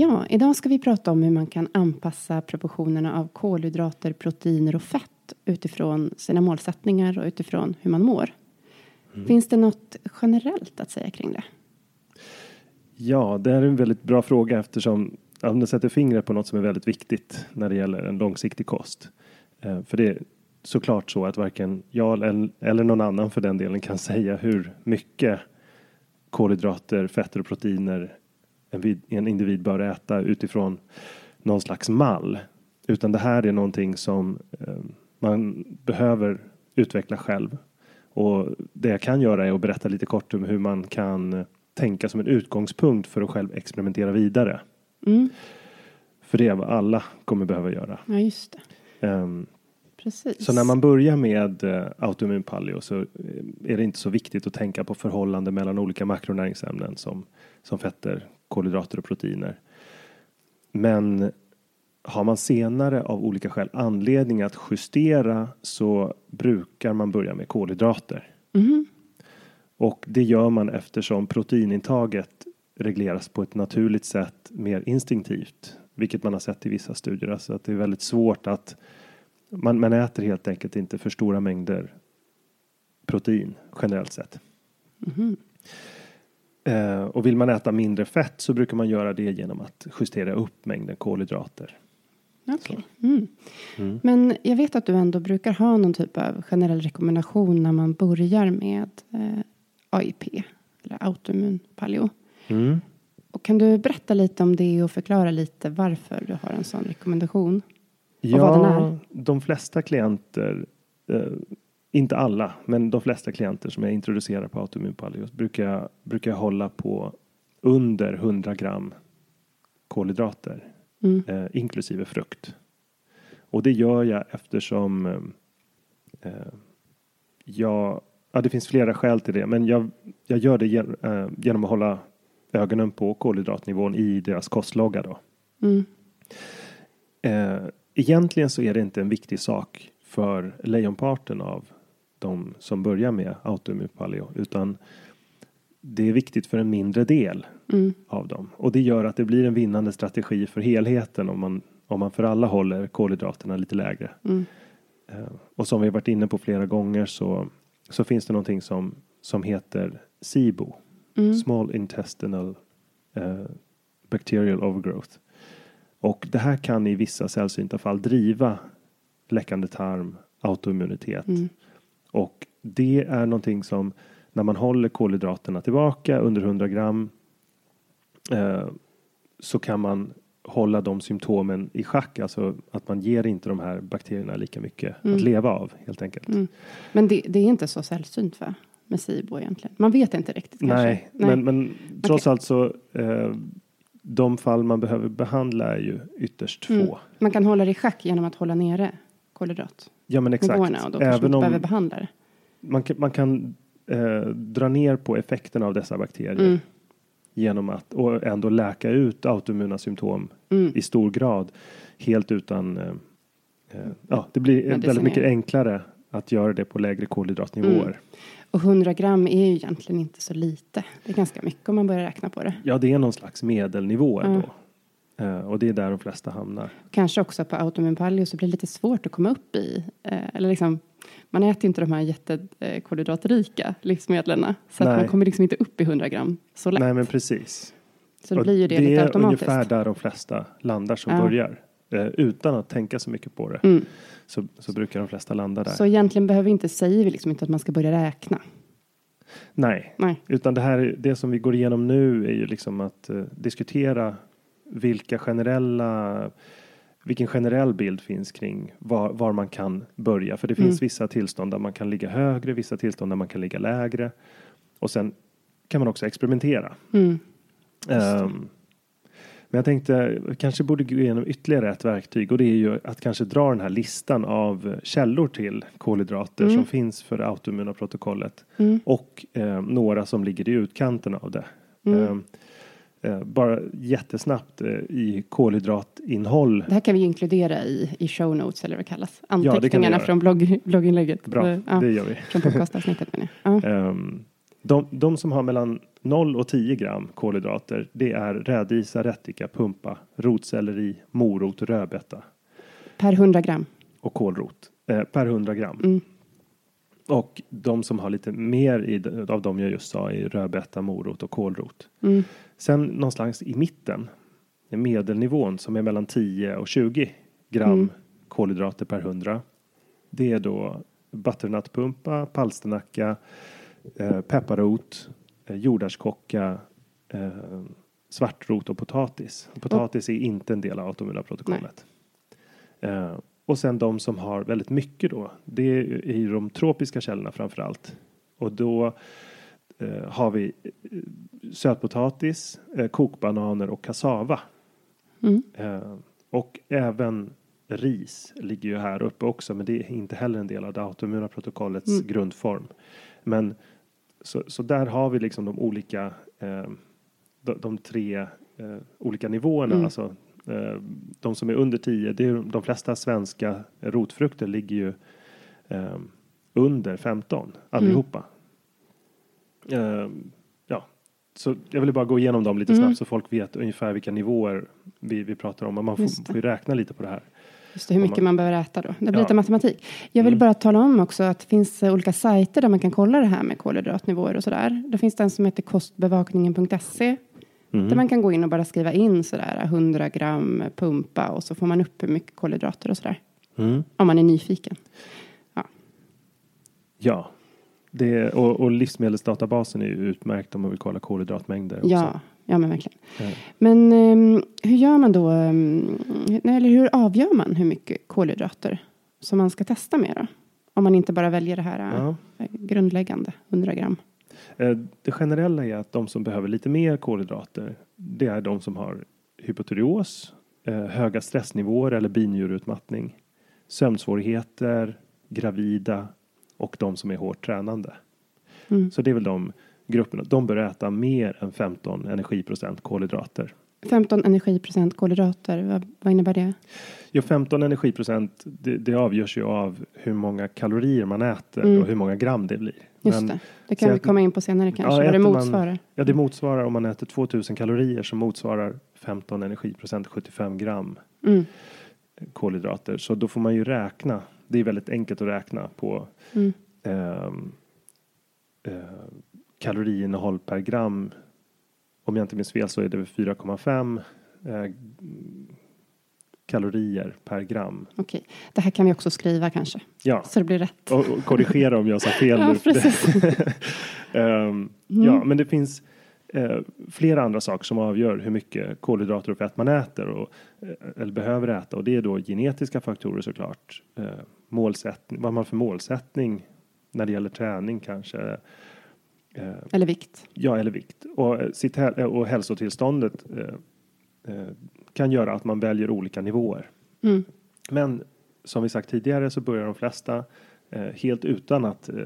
Ja, idag ska vi prata om hur man kan anpassa proportionerna av kolhydrater, proteiner och fett utifrån sina målsättningar och utifrån hur man mår. Mm. Finns det något generellt att säga kring det? Ja, det är en väldigt bra fråga eftersom den sätter fingret på något som är väldigt viktigt när det gäller en långsiktig kost. Eh, för det är såklart så att varken jag eller någon annan för den delen kan säga hur mycket kolhydrater, fetter och proteiner en individ bör äta utifrån någon slags mall. Utan det här är någonting som eh, man behöver utveckla själv. Och det jag kan göra är att berätta lite kort om hur man kan tänka som en utgångspunkt för att själv experimentera vidare. Mm. För det är vad alla kommer behöva göra. Ja, just det. Um, Precis. Så när man börjar med eh, autoimmun paleo så eh, är det inte så viktigt att tänka på förhållande mellan olika makronäringsämnen som, som fetter, kolhydrater och proteiner. Men har man senare av olika skäl anledning att justera så brukar man börja med kolhydrater. Mhm. Och det gör man eftersom proteinintaget regleras på ett naturligt sätt mer instinktivt. Vilket man har sett i vissa studier. Alltså att det är väldigt svårt att man, man äter helt enkelt inte för stora mängder protein generellt sett. Eh, och vill man äta mindre fett så brukar man göra det genom att justera upp mängden kolhydrater. Okej. Mm. Men jag vet att du ändå brukar ha någon typ av generell rekommendation när man börjar med eh, AIP eller autoimmun paleo. Mm. Och kan du berätta lite om det och förklara lite varför du har en sån rekommendation? Ja, de flesta klienter, eh, inte alla, men de flesta klienter som jag introducerar på autoimmun paleo brukar, jag- brukar jag hålla på under 100 gram kolhydrater, Mm. eh, inklusive frukt. Och det gör jag eftersom eh, eh, jag, ja det finns flera skäl till det, men jag, jag gör det gen, eh, genom att hålla ögonen på kolhydratnivån i deras kostlogga då. Mm. Eh, egentligen så är det inte en viktig sak för lejonparten av de som börjar med autoimmun paleo utan det är viktigt för en mindre del Mm. av dem och det gör att det blir en vinnande strategi för helheten om man om man för alla håller kolhydraterna lite lägre. Mm. Eh, och som vi har varit inne på flera gånger så så finns det någonting som som heter SIBO, Mm. Small Intestinal eh, Bacterial Overgrowth. Och det här kan i vissa sällsynta fall driva läckande tarm, autoimmunitet. Mm. Och det är någonting som när man håller kolhydraterna tillbaka under 100 gram eh, så kan man hålla de symptomen i schack, alltså att man ger inte de här bakterierna lika mycket att leva av helt enkelt. Mm. Men det, det är inte så sällsynt va? Med SIBO egentligen. Man vet inte riktigt kanske. Nej, Men, men trots allt så eh, de fall man behöver behandla är ju ytterst Mm. få. Man kan hålla det i schack genom att hålla nere kolhydratnivåerna Ja men exakt. och då kanske man Även inte behöver om behandla det. man kan, man kan eh, dra ner på effekten av dessa bakterier Mm. genom att och ändå läka ut autoimmuna symptom Mm. i stor grad helt utan eh, eh, ja, det blir väldigt Medicinering. mycket enklare att göra det på lägre kolhydratnivåer. Mm. Och 100 gram är ju egentligen inte så lite. Det är ganska mycket om man börjar räkna på det. Ja, det är någon slags medelnivå ändå. Eh, och det är där de flesta hamnar. Kanske också på autoimmun paleo så blir det lite svårt att komma upp i. Eh, eller liksom, man äter inte de här jättekolhydratrika livsmedlen. Så att man kommer liksom inte upp i 100 gram så lätt. Nej, men precis. så det Och blir ju det, det lite är automatiskt. ungefär där de flesta landar som Ja. börjar. Eh, utan att tänka så mycket på det. Mm. Så, så brukar de flesta landa där. Så egentligen behöver vi inte säga vi liksom inte att man ska börja räkna. Nej, Nej. utan det här, det som vi går igenom nu är ju liksom att eh, diskutera vilka generella vilken generell bild finns kring var, var man kan börja. För det finns Mm. vissa tillstånd där man kan ligga högre, vissa tillstånd där man kan ligga lägre. Och sen kan man också experimentera. Mm. Ehm, men jag tänkte kanske borde gå igenom ytterligare ett verktyg och det är ju att kanske dra den här listan av källor till kolhydrater Mm. som finns för det autoimmuna protokollet Mm. och eh, några som ligger i utkanten av det. Mm. Eh, bara jättesnabbt eh, i kolhydratinnehåll. Det här kan vi inkludera i, i show notes eller vad det kallas. Anteckningarna göra. från blogg, blogginlägget. Bra, Eh, Ja, det gör vi. Från podcastavsnittet menar jag. Ja. Ehm, de, de som har mellan 0 och 10 gram kolhydrater det är rädisa, rättika, pumpa, rotselleri, morot, rödbeta Per 100 gram. och kålrot eh, per 100 gram. Mm. Och de som har lite mer i, av de jag just sa är rödbeta, morot och kålrot. Mm. Sen någonstans i mitten, medelnivån som är mellan 10 och 20 gram Mm. kolhydrater per 100. Det är då butternutpumpa, palsternacka, eh, pepparrot, eh, jordärtskocka, eh, svartrot och potatis. Och potatis är inte en del av autoimmuna protokollet. Eh, och sen de som har väldigt mycket då, det är i de tropiska källorna framför allt. Och då eh, har vi eh, sötpotatis, eh, kokbananer och kassava. Mm. Eh, och även ris ligger ju här uppe också, men det är inte heller en del av det autoimmuna protokollets Mm. grundform. Men så, så där har vi liksom de olika, eh, de, de tre eh, olika nivåerna. Mm. Alltså, de som är under 10, det är de flesta svenska rotfrukter ligger ju eh, under 15 allihopa. Eh, ja, så jag ville bara gå igenom dem lite Mm. snabbt så folk vet ungefär vilka nivåer vi, vi pratar om. Men man får, får ju räkna lite på det här. Just det, hur mycket man- man behöver äta då. Det blir Ja. lite matematik. Jag vill Mm. bara tala om också att det finns eh, olika sajter där man kan kolla det här med kolhydratnivåer och sådär. Det finns den som heter kostbevakningen.se Mm. där man kan gå in och bara skriva in sådär 100 gram pumpa och så får man upp hur mycket kolhydrater och sådär. Mm. Om man är nyfiken. Ja, det, och, och livsmedelsdatabasen är ju utmärkt om man vill kolla kolhydratmängder. också. Ja, ja men verkligen. Ja. Men ehm, hur gör man då? nej, eller hur avgör man hur mycket kolhydrater som man ska testa med då? Om man inte bara väljer det här Ja. eh, grundläggande, 100 gram. Eh, Det generella är att de som behöver lite mer kolhydrater, det är de som har hypotyreos, eh, höga stressnivåer eller binjurutmattning, sömnsvårigheter, gravida och de som är hårt tränande. Mm. Så det är väl de grupperna. De bör äta mer än 15 energiprocent kolhydrater. 15 energiprocent kolhydrater, vad, vad innebär det? Ja, 15 energiprocent, det, det avgörs ju av hur många kalorier man äter Mm. och hur många gram det blir. Just Men- det, det kan vi att- komma in på senare kanske, Ja, vad det äter man- motsvarar. Ja, det motsvarar om man äter 2000 kalorier så motsvarar 15 energiprocent 75 gram Mm. kolhydrater. Så då får man ju räkna. Det är väldigt enkelt att räkna på Mm. ehm, eh, kaloriinnehåll per gram. Om jag inte minns fel så är det väl 4,5 eh, kalorier per gram. Okej, det här kan vi också skriva kanske, Ja, så det blir rätt. och, och korrigera om jag sa fel Ja, precis. Ehm, Ja, men det finns eh, flera andra saker som avgör hur mycket kolhydrater och fett man äter och, eh, eller behöver äta. Och det är då genetiska faktorer såklart. Eh, målsättning, vad man har för målsättning när det gäller träning kanske. Eh, Eller vikt. ja, eller vikt. Och, eh, sitt häl- och hälsotillståndet eh, eh, kan göra att man väljer olika nivåer. Mm. Men som vi sagt tidigare så börjar de flesta eh, helt utan att eh,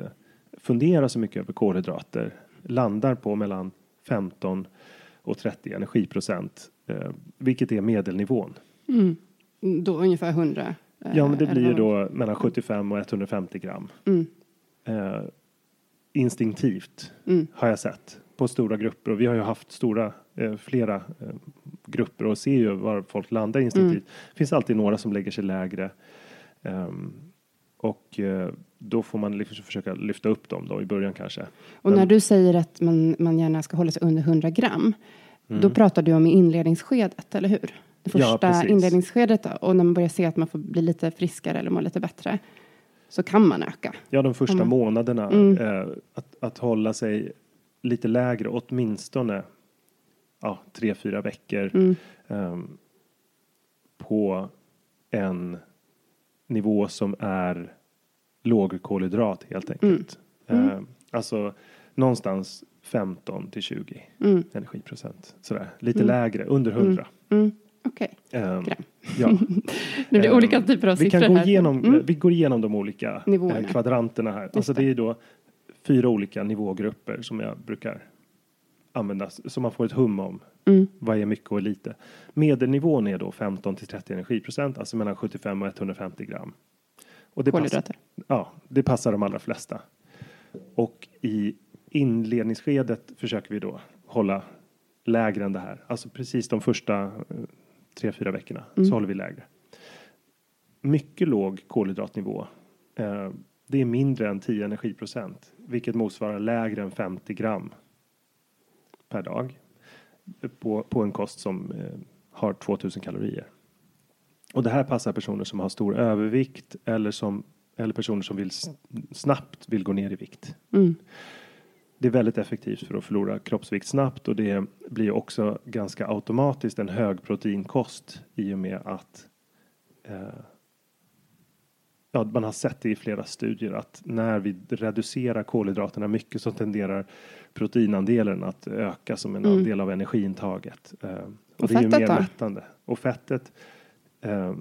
fundera så mycket över kolhydrater landar på mellan 15 och 30 energiprocent, eh, vilket är medelnivån. Mm. Då ungefär 100. eh, Ja, men det blir ju då mellan 75 och 150 gram. Mm. Instinktivt Mm. har jag sett på stora grupper och vi har ju haft stora, eh, flera eh, grupper och ser ju var folk landar instinktivt. Det finns alltid några som lägger sig lägre. Ehm, och eh, då får man liksom försöka lyfta upp dem då i början kanske. Och Men- när du säger att man, man gärna ska hålla sig under 100 gram, då Mm. pratar du om inledningsskedet, eller hur? Det Ja, första precis. inledningsskedet då, och när man börjar se att man får bli lite friskare eller må lite bättre, så kan man öka. Ja, de första Mm. månaderna. Mm. Eh, att, att hålla sig lite lägre, åtminstone ja, tre, fyra veckor. Mm. ehm, på en nivå som är lågkolhydrat helt enkelt. Mm. Ehm, alltså någonstans 15 till 20 Mm. energiprocent. Sådär. Lite Mm. lägre, under 100. Okej, Ehm, gram. ja. det blir Ehm, olika typer av vi siffror kan gå här. igenom, Mm. Vi går igenom de olika Nivåerna. eh, kvadranterna här. Alltså det. är då fyra olika nivågrupper som jag brukar använda så man får ett hum om Mm. vad är mycket och lite. Medelnivån är då 15 till 30 energiprocent, alltså mellan 75 och 150 gram. Och det passar, Kolhydrater. ja, det passar de allra flesta. Och i inledningsskedet försöker vi då hålla lägre än det här. Alltså precis de första eh, tre, fyra veckorna Mm. så håller vi lägre. Mycket låg kolhydratnivå. Eh, det är mindre än 10 energiprocent, vilket motsvarar lägre än 50 gram per dag på, på en kost som eh, har 2000 kalorier. Och det här passar personer som har stor övervikt eller, som, eller personer som vill snabbt vill gå ner i vikt. Mm. Det är väldigt effektivt för att förlora kroppsvikt snabbt och det blir också ganska automatiskt en hög proteinkost i och med att eh, ja, man har sett det i flera studier att när vi reducerar kolhydraterna mycket så tenderar proteinandelen att öka som en Mm. andel av energiintaget. Eh, och, Och det är ju mer mättande. Och fettet eh,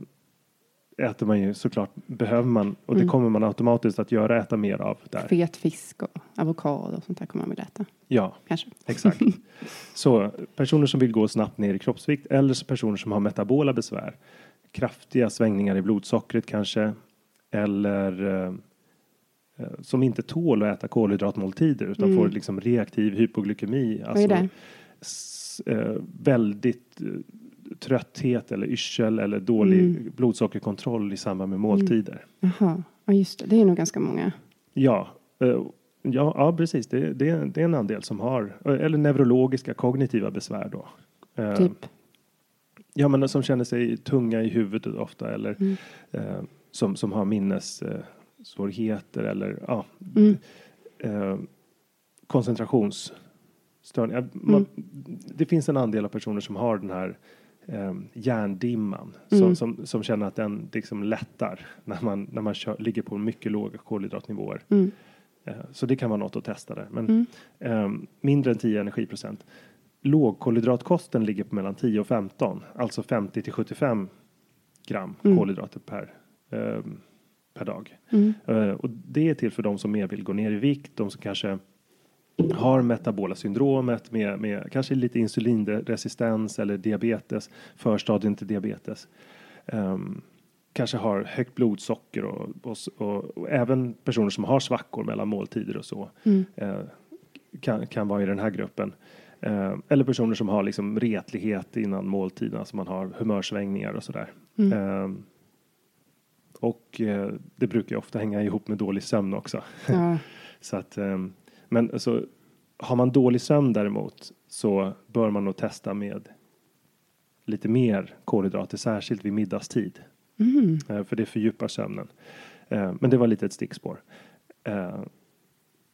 äter man ju såklart, behöver man, och det kommer man automatiskt att göra, äta mer av där. Fet fisk och avokado och sånt där kommer man väl äta. Ja, Kanske. exakt. Så personer som vill gå snabbt ner i kroppsvikt eller personer som har metabola besvär, kraftiga svängningar i blodsockret kanske, eller eh, eh, som inte tål att äta kolhydratmåltider utan får liksom reaktiv hypoglykemi. Alltså, Mm. är det? s- eh, väldigt eh, trötthet eller yrsel eller dålig Mm. blodsockerkontroll i samband med måltider. Jaha, ja just det. Det är nog ganska många. Ja, eh, ja, ja, precis. Det, det, är- det är en andel som har, eller neurologiska kognitiva besvär då. Eh, Typ. Ja, men som känner sig tunga i huvudet ofta eller Mm. eh, som, som har minnessvårigheter eh, svårigheter eller ja, Mm. eh, koncentrationsstörningar. Man, Det finns en andel av personer som har den här eh, hjärndimman som, Mm. som, som känner att den liksom lättar när man, när man kör, ligger på mycket låga kolhydratnivåer. Mm. Eh, Så det kan vara något att testa där. Men Mm. eh, mindre än 10 energiprocent. Lågkolhydratkosten ligger på mellan 10 och 15, alltså 50 till 75 gram Mm. kolhydrater per, eh, per dag. Mm. Eh, och det är till för de som mer vill gå ner i vikt, de som kanske har metabola syndromet med, med kanske lite insulinresistens eller diabetes, förstadien till diabetes. Ehm, kanske har högt blodsocker och, och, och, och även personer som har svackor mellan måltider och så Mm. eh, kan, kan vara i den här gruppen. Eh, eller personer som har liksom retlighet innan måltiden, alltså man har humörsvängningar och sådär. Mm. Eh, och det brukar ju ofta hänga ihop med dålig sömn också. Ja. Så att, ehm, men alltså, har man dålig sömn däremot så bör man nog testa med lite mer kolhydrater, särskilt vid middagstid. Mm. Eh, För det fördjupar sömnen. Eh, Men det var lite ett stickspår. Eh,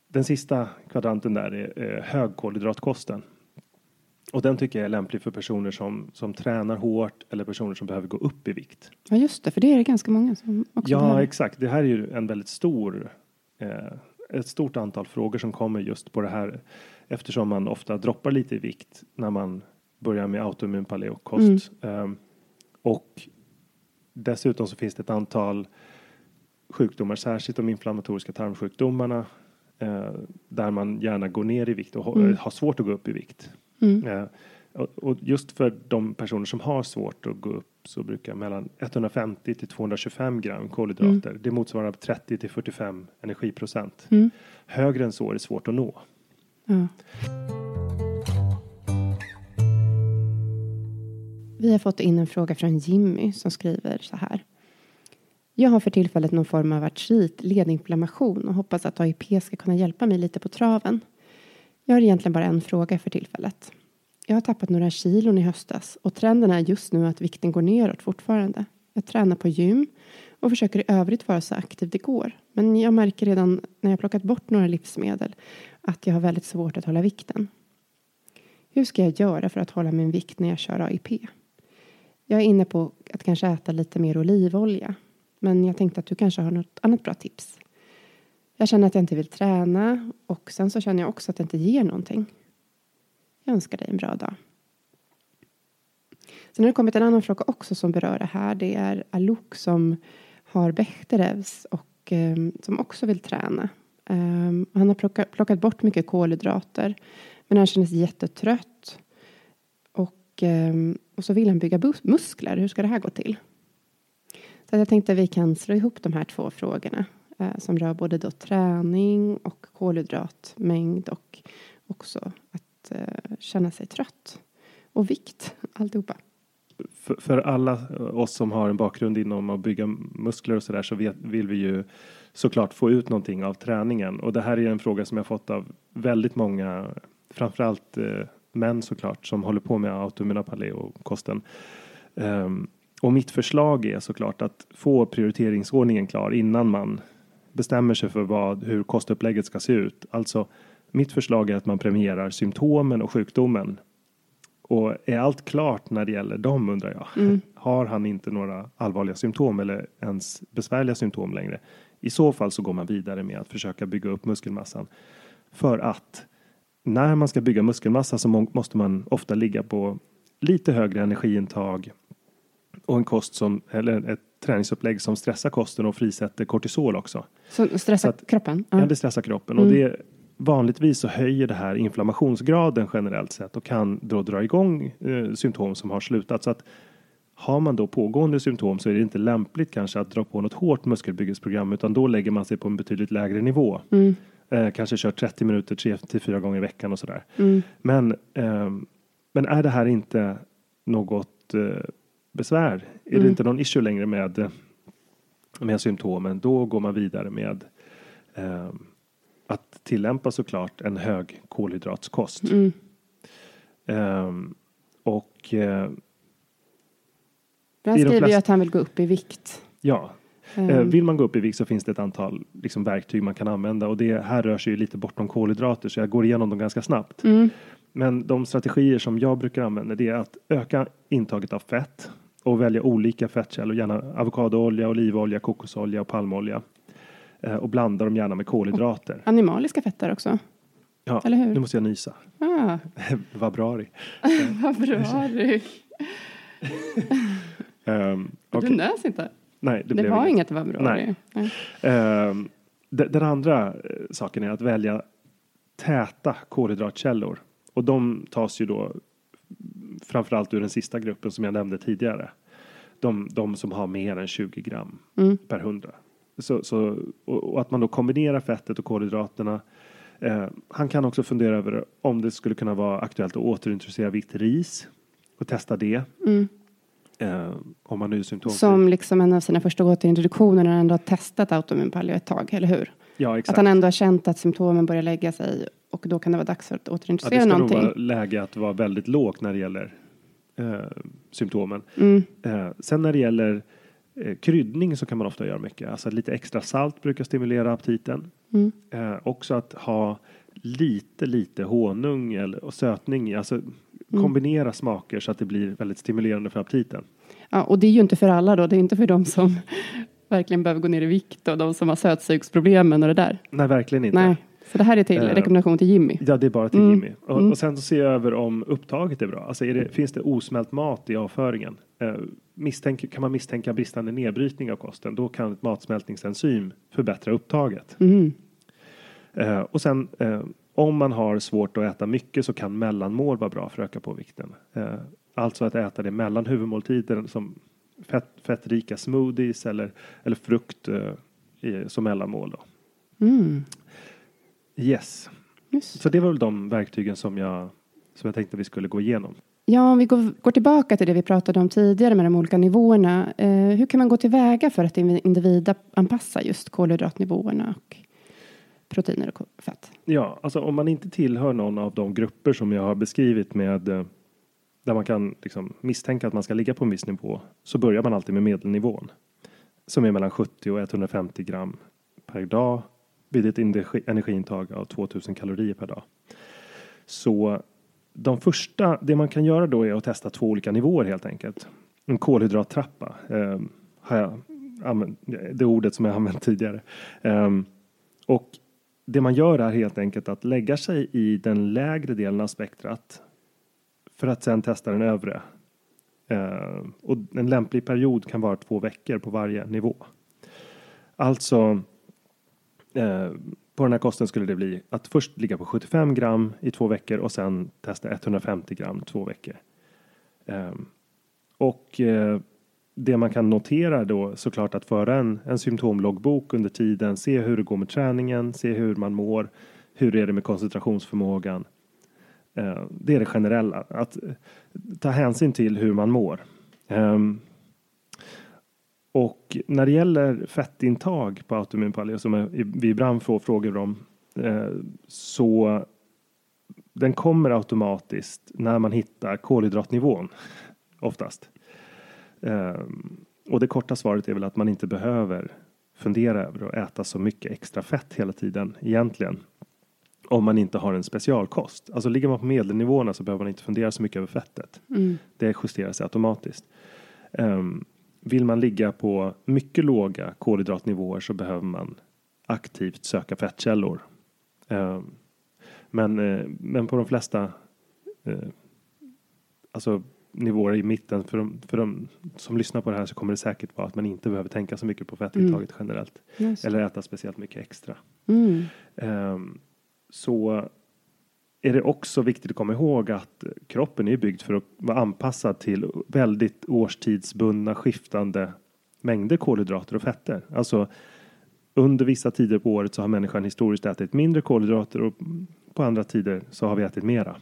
Den sista kvadranten där är högkolhydratkosten. Och den tycker jag är lämplig för personer som, som tränar hårt eller personer som behöver gå upp i vikt. ja, just det. För det är det ganska många som också Ja, behöver. exakt. Det här är ju en väldigt stor, eh, ett stort antal frågor som kommer just på det här eftersom man ofta droppar lite i vikt när man börjar med autoimmun paleokost. Eh, och dessutom så finns det ett antal sjukdomar, särskilt de inflammatoriska tarmsjukdomarna eh, där man gärna går ner i vikt och har- har svårt att gå upp i vikt. Mm. Eh, och, just för de personer som har svårt att gå upp så brukar mellan 150 till 225 gram kolhydrater. Det motsvarar 30 till 45 energiprocent. Mm. Högre än så är det svårt att nå. Ja. Vi har fått in en fråga från Jimmy som skriver så här. Jag har för tillfället någon form av artrit, ledinflammation och hoppas att AIP ska kunna hjälpa mig lite på traven. Jag har egentligen bara en fråga för tillfället. Jag har tappat några kilon i höstas och trenden är just nu att vikten går neråt fortfarande. Jag tränar på gym och försöker i övrigt vara så aktiv det går. Men jag märker redan när jag plockat bort några livsmedel att jag har väldigt svårt att hålla vikten. Hur ska jag göra för att hålla min vikt när jag kör AIP? Jag är inne på att kanske äta lite mer olivolja. Men jag tänkte att du kanske har något annat bra tips. Jag känner att jag inte vill träna och sen så känner jag också att det inte ger någonting. Jag önskar dig en bra dag. Sen har det kommit en annan fråga också som berör det här. Det är Alok som har Bechdrevs och eh, som också vill träna. Ehm, han har plockat, plockat bort mycket kolhydrater. Men han känner sig jättetrött. Och, ehm, och så vill han bygga muskler. Hur ska det här gå till? Så jag tänkte att vi kan slå ihop de här två frågorna. Eh, som rör både då träning och kolhydratmängd. Och också att Eh, känna sig trött. Och vikt, alltihopa. För, för alla oss som har en bakgrund inom att bygga muskler och sådär så vet, vill vi ju såklart få ut någonting av träningen. Och det här är en fråga som jag fått av väldigt många, framförallt eh, män såklart, som håller på med autoimmuna paleokosten. Um, ehm, och mitt förslag är såklart att få prioriteringsordningen klar innan man bestämmer sig för vad, hur kostupplägget ska se ut. Alltså, mitt förslag är att man premierar symptomen och sjukdomen. Och är allt klart när det gäller dem undrar jag. Har han inte några allvarliga symptom eller ens besvärliga symptom längre? I så fall så går man vidare med att försöka bygga upp muskelmassan. För att när man ska bygga muskelmassa så må- måste man ofta ligga på lite högre energiintag och en kost som, eller ett träningsupplägg som stressar kosten och frisätter kortisol också. Så stressa Så att- kroppen? Ja. det stressar kroppen och Mm. det vanligtvis så höjer det här inflammationsgraden generellt sett och kan då dra igång eh, symptom som har slutat. Så att har man då pågående symptom så är det inte lämpligt kanske att dra på något hårt muskelbyggesprogram utan då lägger man sig på en betydligt lägre nivå. Mm. Eh, kanske kör 30 minuter tre till fyra gånger i veckan och sådär. Mm. Men, ehm, men är det här inte något eh, besvär, är det Mm. inte någon issue längre med, eh, med symptomen, då går man vidare med ehm, att tillämpa såklart en hög kolhydratskost. Mm. Ehm, och eh, Han skriver ju att han vill gå upp i vikt. ja, Eh, Vill man gå upp i vikt så finns det ett antal liksom, verktyg man kan använda och det här rör sig ju lite bortom kolhydrater så jag går igenom dem ganska snabbt. Mm. Men de strategier som jag brukar använda det är att öka intaget av fett och välja olika fettkällor, gärna avokadoolja, olivolja, kokosolja och palmolja. Eh, och blanda dem gärna med kolhydrater. Animaliska fetter också. Ja, Eller hur? nu måste jag nysa. Ah, bra det vad bra du. um, nös inte. Nej, det, Det, blev var inget. inget vad bra Nej. Nej. De- den andra eh, saken är att välja täta kolhydratkällor. Och de tas ju då framförallt ur den sista gruppen som jag nämnde tidigare. De, de som har mer än 20 gram Mm. per hundra. Så, så, och, att man då kombinerar fettet och kolhydraterna. Eh, han kan också fundera över om det skulle kunna vara aktuellt att återintroducera vitt ris och testa det. Mm. Eh, om man nu är symptomfri. Som liksom en av sina första återintroduktioner när han ändå har testat autoimmun paleo ett tag, eller hur? ja, Att exakt. han ändå har känt att symptomen börjar lägga sig och då kan det vara dags för att Ja, det återintroducera ska nog någonting. vara läge att vara väldigt lågt när det gäller eh, symptomen. Mm. Eh, sen när det gäller kryddning så kan man ofta göra mycket. Alltså lite extra salt brukar stimulera aptiten. Mm. Eh, också att ha lite, lite honung eller, och sötning. Alltså Mm. kombinera smaker så att det blir väldigt stimulerande för aptiten. Ja, och det är ju inte för alla då. Det är inte för de som verkligen behöver gå ner i vikt och de som har sötsugsproblemen och det där. Nej, verkligen inte. Nej, så det här är till Eh, rekommendation till Jimmy. Ja, det är bara till Mm. Jimmy. Och, Mm. och sen så se över om upptaget är bra. Alltså är det, finns det osmält mat i avföringen? Eh, misstänk, kan man misstänka bristande nedbrytning av kosten, då kan ett matsmältningsenzym förbättra upptaget. Mm. Eh, och sen eh, om man har svårt att äta mycket så kan mellanmål vara bra för att öka på vikten. Eh, alltså att äta det mellan huvudmåltider som fett, fettrika smoothies eller, eller frukt eh, i, som mellanmål. Då. Mm. Yes, Just. så det var väl de verktygen som jag, som jag tänkte vi skulle gå igenom. Ja, om vi går, går tillbaka till det vi pratade om tidigare med de olika nivåerna. Eh, hur kan man gå tillväga för att individanpassa just kolhydratnivåerna och proteiner och fett? Ja, alltså om man inte tillhör någon av de grupper som jag har beskrivit med eh, där man kan liksom misstänka att man ska ligga på en viss nivå så börjar man alltid med medelnivån som är mellan 70 och 150 gram per dag vid ett energi, energiintag av 2000 kalorier per dag. Så de första, det man kan göra då är att testa två olika nivåer helt enkelt. En kolhydrattrappa eh, har jag använt, det ordet som jag använt tidigare. Eh, och det man gör är helt enkelt att lägga sig i den lägre delen av spektrat för att sen testa den övre. Eh, och en lämplig period kan vara två veckor på varje nivå. Alltså eh, på den här kosten skulle det bli att först ligga på 75 gram i två veckor och sen testa 150 gram två veckor. Ehm, och eh, det man kan notera då såklart att föra en, en symptomloggbok under tiden, se hur det går med träningen, se hur man mår, hur är det med koncentrationsförmågan. Ehm, det är det generella, att ta hänsyn till hur man mår. Ehm, och när det gäller fettintag på autoimmun paleo som vi ibland får frågor om eh, så den kommer automatiskt när man hittar kolhydratnivån oftast. Ehm, och det korta svaret är väl att man inte behöver fundera över att äta så mycket extra fett hela tiden egentligen. Om man inte har en specialkost. Alltså ligger man på medelnivåerna så behöver man inte fundera så mycket över fettet. Mm. Det justerar sig automatiskt. Ehm, vill man ligga på mycket låga kolhydratnivåer så behöver man aktivt söka fettkällor. Ehm, men, eh, men på de flesta eh, alltså nivåer i mitten. För de, för de som lyssnar på det här så kommer det säkert vara att man inte behöver tänka så mycket på fettintaget generellt. Just. Eller äta speciellt mycket extra. Mm. Ehm, så är det också viktigt att komma ihåg att kroppen är byggd för att vara anpassad till väldigt årstidsbundna skiftande mängder kolhydrater och fetter. Alltså under vissa tider på året så har människan historiskt ätit mindre kolhydrater och på andra tider så har vi ätit mera.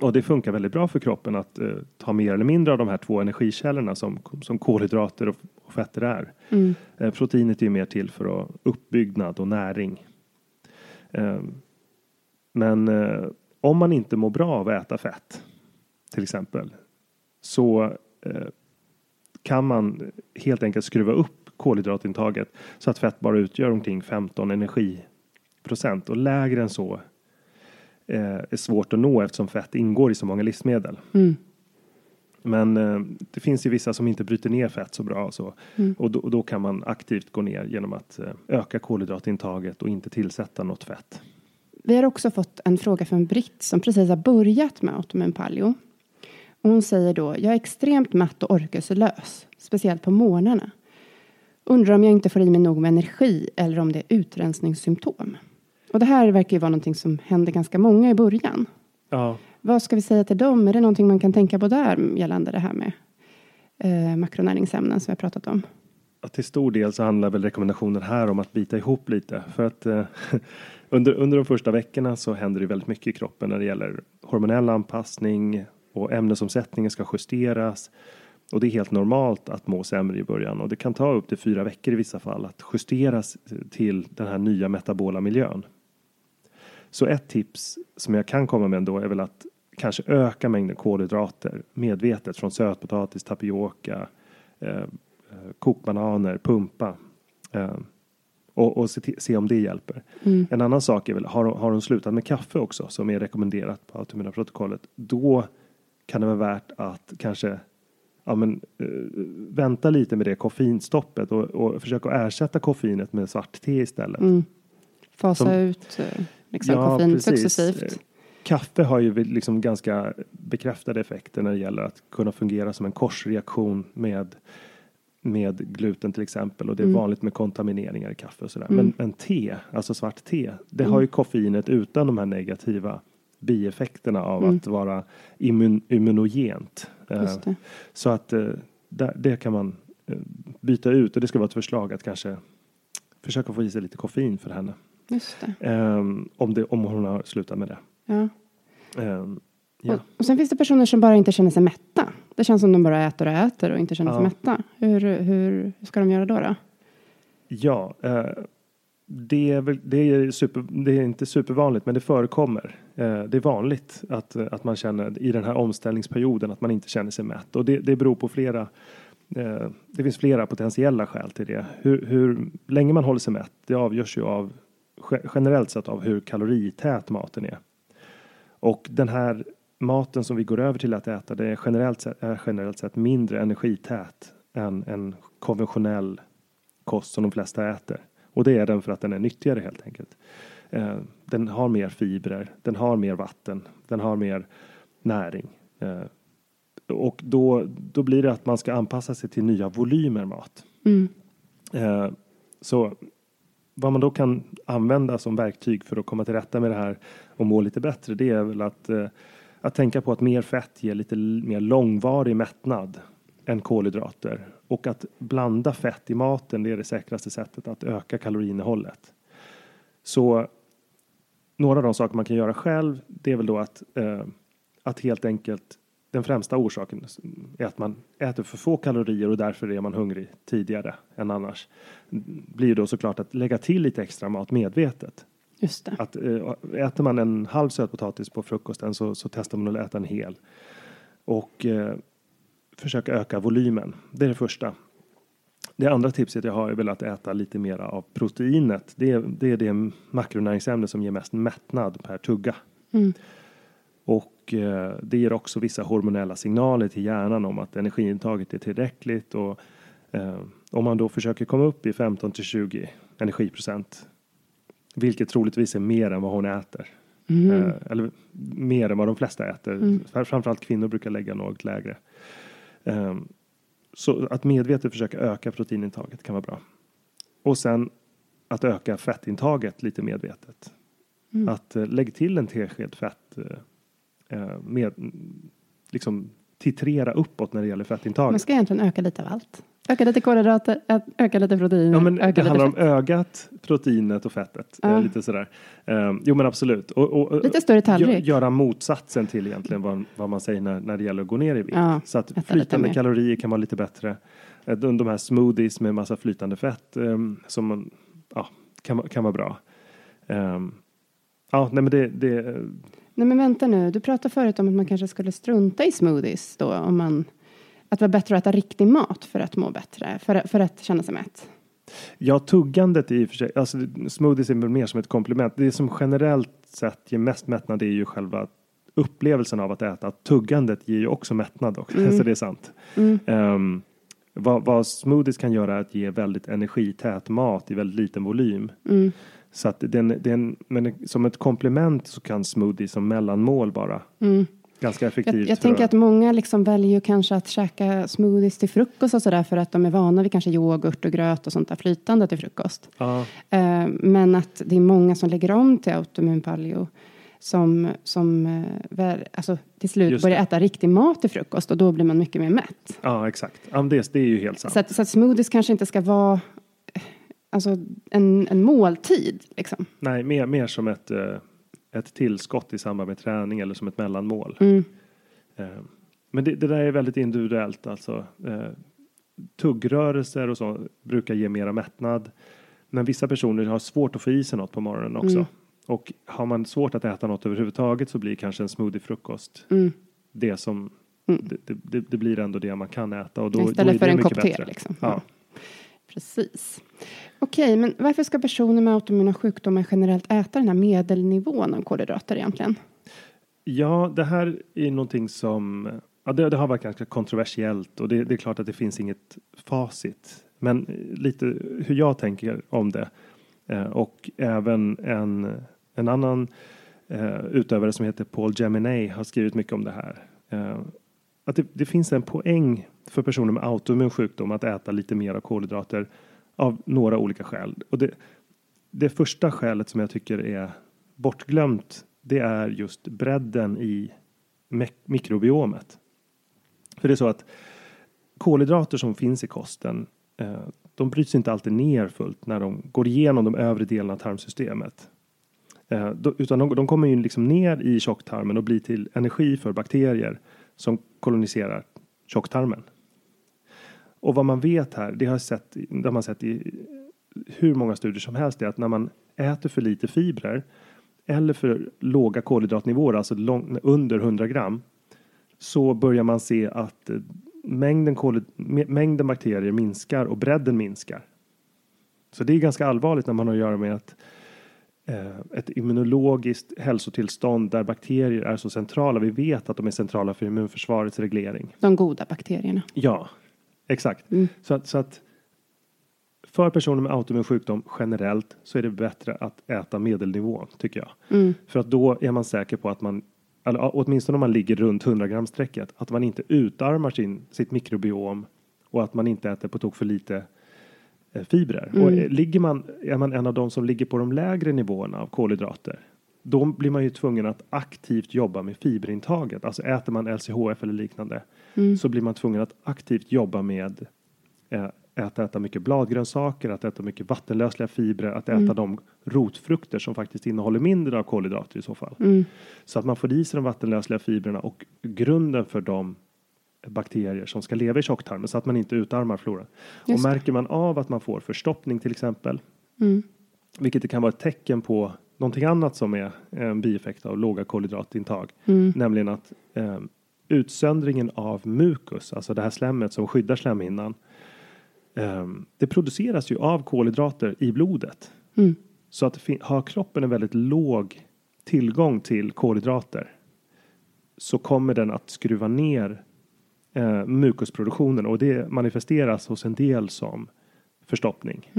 Och det funkar väldigt bra för kroppen att eh, ta mer eller mindre av de här två energikällorna som, som kolhydrater och, och fetter är. Eh, proteinet är ju mer till för att uppbyggnad och näring. Eh, men eh, om man inte mår bra av att äta fett till exempel så eh, kan man helt enkelt skruva upp kolhydratintaget så att fett bara utgör omkring 15 energiprocent och lägre än så eh, är svårt att nå eftersom fett ingår i så många livsmedel. Men eh, det finns ju vissa som inte bryter ner fett så bra och så. Och, då, och då kan man aktivt gå ner genom att eh, öka kolhydratintaget och inte tillsätta något fett. Vi har också fått en fråga från Britt som precis har börjat med autoimmun paleo. Och hon säger då, jag är extremt matt och orkeslös, speciellt på morgnarna. Undrar om jag inte får i mig nog med energi eller om det är utrensningssymptom. Och det här verkar ju vara någonting som händer ganska många i början. Ja, Vad ska vi säga till dem? Är det någonting man kan tänka på där gällande det här med eh, makronäringsämnen som vi har pratat om? Till stor del så handlar väl rekommendationen här om att bita ihop lite. För att eh, under, under de första veckorna så händer det väldigt mycket i kroppen när det gäller hormonell anpassning och ämnesomsättningen ska justeras. Och det är helt normalt att må sämre i början. Och det kan ta upp till fyra veckor i vissa fall att justeras till den här nya metabola miljön. Så ett tips som jag kan komma med ändå är väl att kanske öka mängden kolhydrater medvetet. Från sötpotatis, tapioka, eh, kokbananer, pumpa. Eh, och och se, se om det hjälper. En annan sak är väl, har, har hon slutat med kaffe också som är rekommenderat på autoimmuna protokollet. Då kan det vara värt att kanske ja, men, eh, vänta lite med det koffeinstoppet och, och försöka ersätta koffeinet med svart te istället. Fasa Som- ut eh, liksom, koffein successivt. Kaffe har ju liksom ganska bekräftade effekter när det gäller att kunna fungera som en korsreaktion med med gluten till exempel och det är vanligt med kontamineringar i kaffe och sådär. Men, men te, alltså svart te, det har ju koffeinet utan de här negativa bieffekterna av att vara immun, immunogent. Det. Så att eh, där, det kan man eh, byta ut och det ska vara ett förslag att kanske försöka få i sig lite koffein för henne. Ehm, om, det, om hon har slutat med det. Ja. Ehm, ja. Och, och sen finns det personer som bara inte känner sig mätta. Det känns som de bara äter och äter och inte känner sig Ja. mätta. Hur, hur, hur ska de göra då? då? ja eh, det, är väl, det, är super, det är inte supervanligt men det förekommer. Eh, det är vanligt att, att man känner i den här omställningsperioden att man inte känner sig mätt. Och det, det beror på flera eh, det finns flera potentiella skäl till det. Hur, hur länge man håller sig mätt det avgörs ju av ge- generellt sett av hur kalorität maten är. Och den här maten som vi går över till att äta det är generellt sett, är generellt sett mindre energität än en konventionell kost som de flesta äter. Och det är den för att den är nyttigare helt enkelt. Eh, den har mer fibrer, den har mer vatten, den har mer näring. Eh, och då, då blir det att man ska anpassa sig till nya volymer mat. Eh, så vad man då kan använda som verktyg för att komma till rätta med det här och må lite bättre det är väl att, eh, att tänka på att mer fett ger lite mer långvarig mättnad än kolhydrater och att blanda fett i maten det är det säkraste sättet att öka kaloriinnehållet. Så några av de saker man kan göra själv det är väl då att, eh, att helt enkelt den främsta orsaken är att man äter för få kalorier och därför är man hungrig tidigare än annars. Blir då såklart att lägga till lite extra mat medvetet. Just det. Att eh, äter man en halv sötpotatis på frukosten så, så testar man att äta en hel. Och eh, försöka öka volymen. Det är det första. Det andra tipset jag har är väl att äta lite mer av proteinet. Det är, det är det makronäringsämne som ger mest mättnad per tugga. Och eh, det ger också vissa hormonella signaler till hjärnan om att energiintaget är tillräckligt. Och eh, om man då försöker komma upp i 15 till 20 energiprocent, vilket troligtvis är mer än vad hon äter, Eh, eller mer än vad de flesta äter. Framförallt kvinnor brukar lägga något lägre. Eh, så att medvetet försöka öka proteinintaget kan vara bra. Och sen att öka fettintaget lite medvetet. Att eh, lägg till en tesked fett eh, eh, med liksom titrera uppåt när det gäller fettintaget. Man ska egentligen öka lite av allt. Öka lite kolhydrater, öka lite proteiner, Ja, men det handlar om ögat, proteinet och fettet. Ja. Eh, lite sådär. Eh, jo men absolut. Och, och, Lite större tallrik. gö- Göra motsatsen till egentligen vad, vad man säger när, när det gäller att gå ner i vikt. Ja, Så att flytande kalorier kan vara lite bättre. Eh, De, de här smoothies med massa flytande fett eh, som man, ja, kan, vara- kan vara bra. Eh, ja, nej men det, det Nej men vänta nu, du pratade förut om att man kanske skulle strunta i smoothies då om man att det var bättre att äta riktig mat för att må bättre, för, för att känna sig mätt. Ja, tuggandet i och för sig, alltså smoothies är väl mer som ett komplement. Det som generellt sett ger mest mättnad är ju själva upplevelsen av att äta. Tuggandet ger ju också mättnad också, så det är sant. Ehm, vad, vad smoothies kan göra är att ge väldigt energität mat i väldigt liten volym. Så att den, den, men som ett komplement så kan smoothies som mellanmål vara ganska effektivt. Jag, jag tänker att många liksom väljer kanske att käka smoothies till frukost och sådär för att de är vana vid kanske yoghurt och gröt och sånt där flytande till frukost. Ja, Eh, men att det är många som lägger om till autoimmun paleo som, som eh, alltså, till slut Just börjar det. äta riktig mat till frukost och då blir man mycket mer mätt. ja, exakt. Det, det är ju helt sant. Så att, så att smoothies kanske inte ska vara eh, alltså, en, en måltid. Liksom. Nej, mer, mer som ett, ett tillskott i samband med träning eller som ett mellanmål. Mm. Eh, Men det, det där är väldigt individuellt alltså. Eh, Tuggrörelser och så brukar ge mera mättnad. Men vissa personer har svårt att få i sig något på morgonen också. Mm. Och har man svårt att äta något överhuvudtaget så blir kanske en smoothie-frukost Mm. det som det, det, det, det blir ändå det man kan äta. Och då, då är Istället det för en kopp te. Liksom. Ja. Precis. Okej, men varför ska personer med autoimmuna sjukdomar generellt äta den här medelnivån av kolhydrater egentligen? Ja, det här är någonting som ja, det, det har varit ganska kontroversiellt och det, det är klart att det finns inget facit. Men lite hur jag tänker om det eh, och även en, en annan eh, utövare som heter Paul Geminay har skrivit mycket om det här. Eh, att det, det finns en poäng för personer med autoimmun sjukdom att äta lite mer av kolhydrater av några olika skäl. Och det, det första skälet som jag tycker är bortglömt det är just bredden i mikrobiomet. För det är så att kolhydrater som finns i kosten eh, de bryts inte alltid ner fullt när de går igenom de övre delarna av tarmsystemet. Eh, utan de, de kommer ju liksom ner i tjocktarmen och blir till energi för bakterier som koloniserar tjocktarmen. Och vad man vet här, det har, sett, det har man sett i hur många studier som helst, är att när man äter för lite fibrer eller för låga kolhydratnivåer, alltså lång, under 100 gram, så börjar man se att eh, mängden, kolhyd- mängden bakterier minskar och bredden minskar. Så det är ganska allvarligt när man har att göra med ett, eh, ett immunologiskt hälsotillstånd där bakterier är så centrala. Vi vet att de är centrala för immunförsvarets reglering. De goda bakterierna. Ja, exakt. Så, att, så att för personer med autoimmun sjukdom generellt så är det bättre att äta medelnivå tycker jag. För att då är man säker på att man, eller åtminstone om man ligger runt 100 gram strecket, att man inte utarmar sin, sitt mikrobiom och att man inte äter på tok för lite eh, fibrer. Och eh, ligger man, är man en av de som ligger på de lägre nivåerna av kolhydrater då blir man ju tvungen att aktivt jobba med fiberintaget. Alltså äter man LCHF eller liknande så blir man tvungen att aktivt jobba med eh, att äta mycket bladgrönsaker, att äta mycket vattenlösliga fibrer, att äta de rotfrukter som faktiskt innehåller mindre av kolhydrater i så fall. Så att man får i sig de vattenlösliga fibrerna och grunden för de bakterier som ska leva i tjocktarmen så att man inte utarmar floran. Och märker man av att man får förstoppning till exempel, vilket det kan vara ett tecken på någonting annat som är en bieffekt av låga kolhydratintag, nämligen att eh, utsöndringen av mukus, alltså det här slemmet som skyddar slemhinnan, eh, det produceras ju av kolhydrater i blodet. Så att har kroppen en väldigt låg tillgång till kolhydrater så kommer den att skruva ner eh, mukusproduktionen. Och det manifesteras hos en del som förstoppning.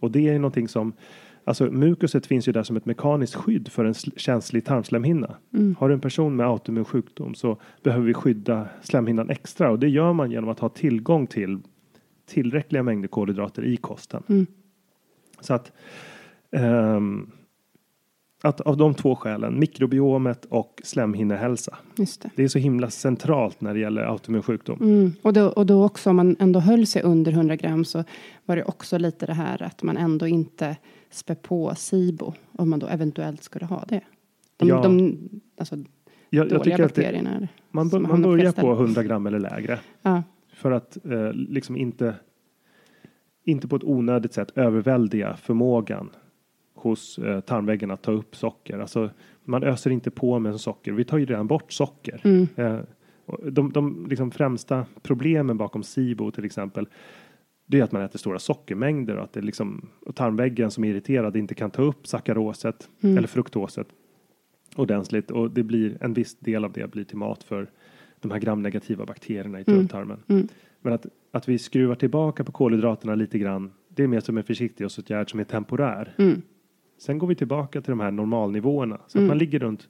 Och det är någonting som Alltså mukuset finns ju där som ett mekaniskt skydd för en sl- känslig tarmslemhinna. Mm. Har du en person med autoimmun sjukdom så behöver vi skydda slemhinnan extra och det gör man genom att ha tillgång till tillräckliga mängder kolhydrater i kosten. Mm. Så att, ehm, att av de två skälen, mikrobiomet och slemhinnehälsa. Det. Det är så himla centralt när det gäller autoimmun sjukdom. Mm. Och, då, och då också om man ändå höll sig under 100 gram så var det också lite det här att man ändå inte spär på SIBO om man då eventuellt skulle ha det. De, Ja. de alltså, Jag, jag tycker att det, man, man börjar på 100 gram eller lägre. Ja, För att eh, liksom inte, inte på ett onödigt sätt överväldiga förmågan hos eh, tarmväggen att ta upp socker. Alltså, man öser inte på med socker. Vi tar ju redan bort socker. Mm. Eh, de de liksom främsta problemen bakom SIBO till exempel det är att man äter stora sockermängder och att det liksom, och tarmväggen som är irriterad inte kan ta upp sackaroset Mm. eller fruktoset ordentligt och det blir en viss del av det blir till mat för de här gramnegativa bakterierna i Mm. tunntarmen. Mm. Men att, att vi skruvar tillbaka på kolhydraterna lite grann, det är mer som en försiktighetsåtgärd som är temporär. Mm. Sen går vi tillbaka till de här normalnivåerna. Så Mm. att man ligger runt,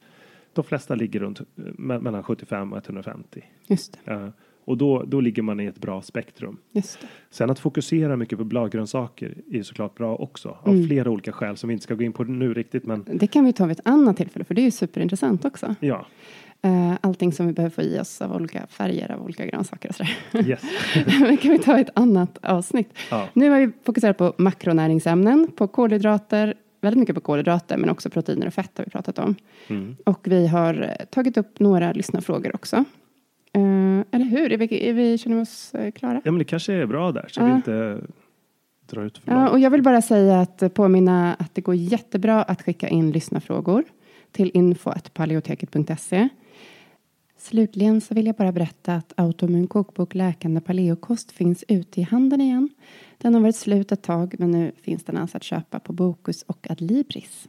de flesta ligger runt eh, me- mellan 75 och 150. just det. Eh, och då, då ligger man i ett bra spektrum. Sen att fokusera mycket på bladgrönsaker är såklart bra också. Av Mm. flera olika skäl som vi inte ska gå in på nu riktigt. Men Det kan vi ta vid ett annat tillfälle för det är ju superintressant också. ja, Eh, Allting som vi behöver få i oss av olika färger av olika grönsaker och sådär. yes. det kan vi ta ett annat avsnitt. ja. Nu har vi fokuserat på makronäringsämnen, på kolhydrater, väldigt mycket på kolhydrater, men också proteiner och fett har vi pratat om. Mm. Och vi har tagit upp några lyssnarfrågor också. Eh, eller hur? Är vi, är vi, känner oss eh, klara? ja, men det kanske är bra där så Ja. vi inte drar ut för Ja, långt. och jag vill bara säga att eh, påminna att det går jättebra att skicka in lyssnarfrågor till info.paleoteket.se. Slutligen så vill jag bara berätta att Autoimmun kokbok Läkande paleokost finns ute i handeln igen. Den har varit slut ett tag men nu finns den alltså att köpa på Bokus och Adlibris.